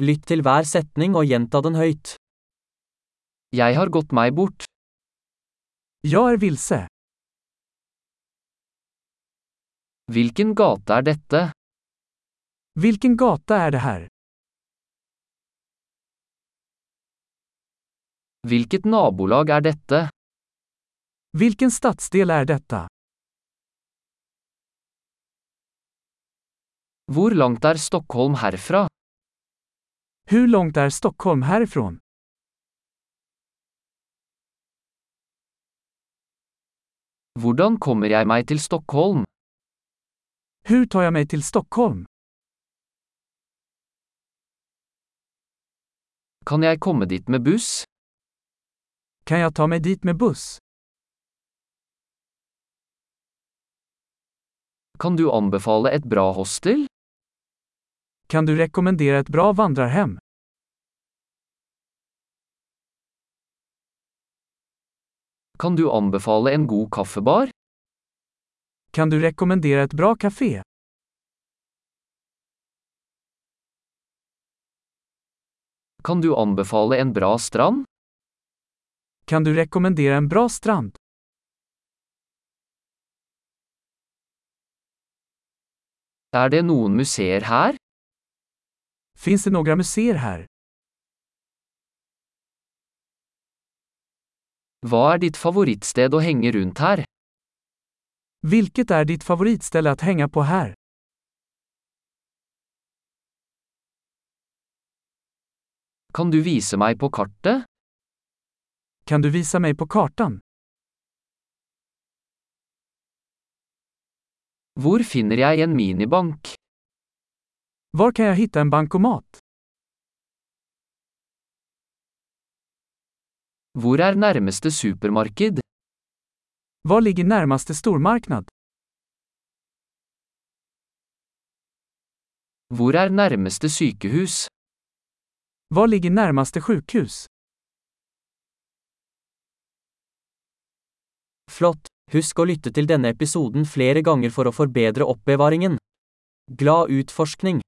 Lytt til hver setning og gjenta den høyt. Jeg har gått meg bort. Jag är vilse. Hvilken gate er dette? Vilken gata är det här? Hvilket nabolag er dette? Vilken stadsdel är detta? Hvor langt er Stockholm herfra? Hur långt är Stockholm härifrån? Hvordan kommer jeg meg til Stockholm? Hur tar jag mig till Stockholm? Kan jeg komme dit med buss? Kan jag ta mig dit med buss? Kan du anbefale et bra hostel? Kan du rekommendera ett bra vandrarhem? Kan du anbefale en god kaffebar? Kan du rekommendere et bra kafé? Kan du anbefale en bra strand? Kan du rekommendere en bra strand? Er det noen museer her? Finns det noen museer här? Hva er ditt favorittsted å henge rundt her? Hvilket er ditt favorittsted å henge på her? Kan du vise meg på kartet? Kan du vise meg på kartan? Hvor finner jeg en minibank? Var kan jeg finne en bankomat? Hvor er nærmeste supermarked? Var ligger nærmeste stormarknad? Hvor er nærmeste sykehus? Var ligger nærmeste sjukhus? Flott! Husk å lytte til denne episoden flere ganger for å forbedre oppbevaringen. Glad utforskning!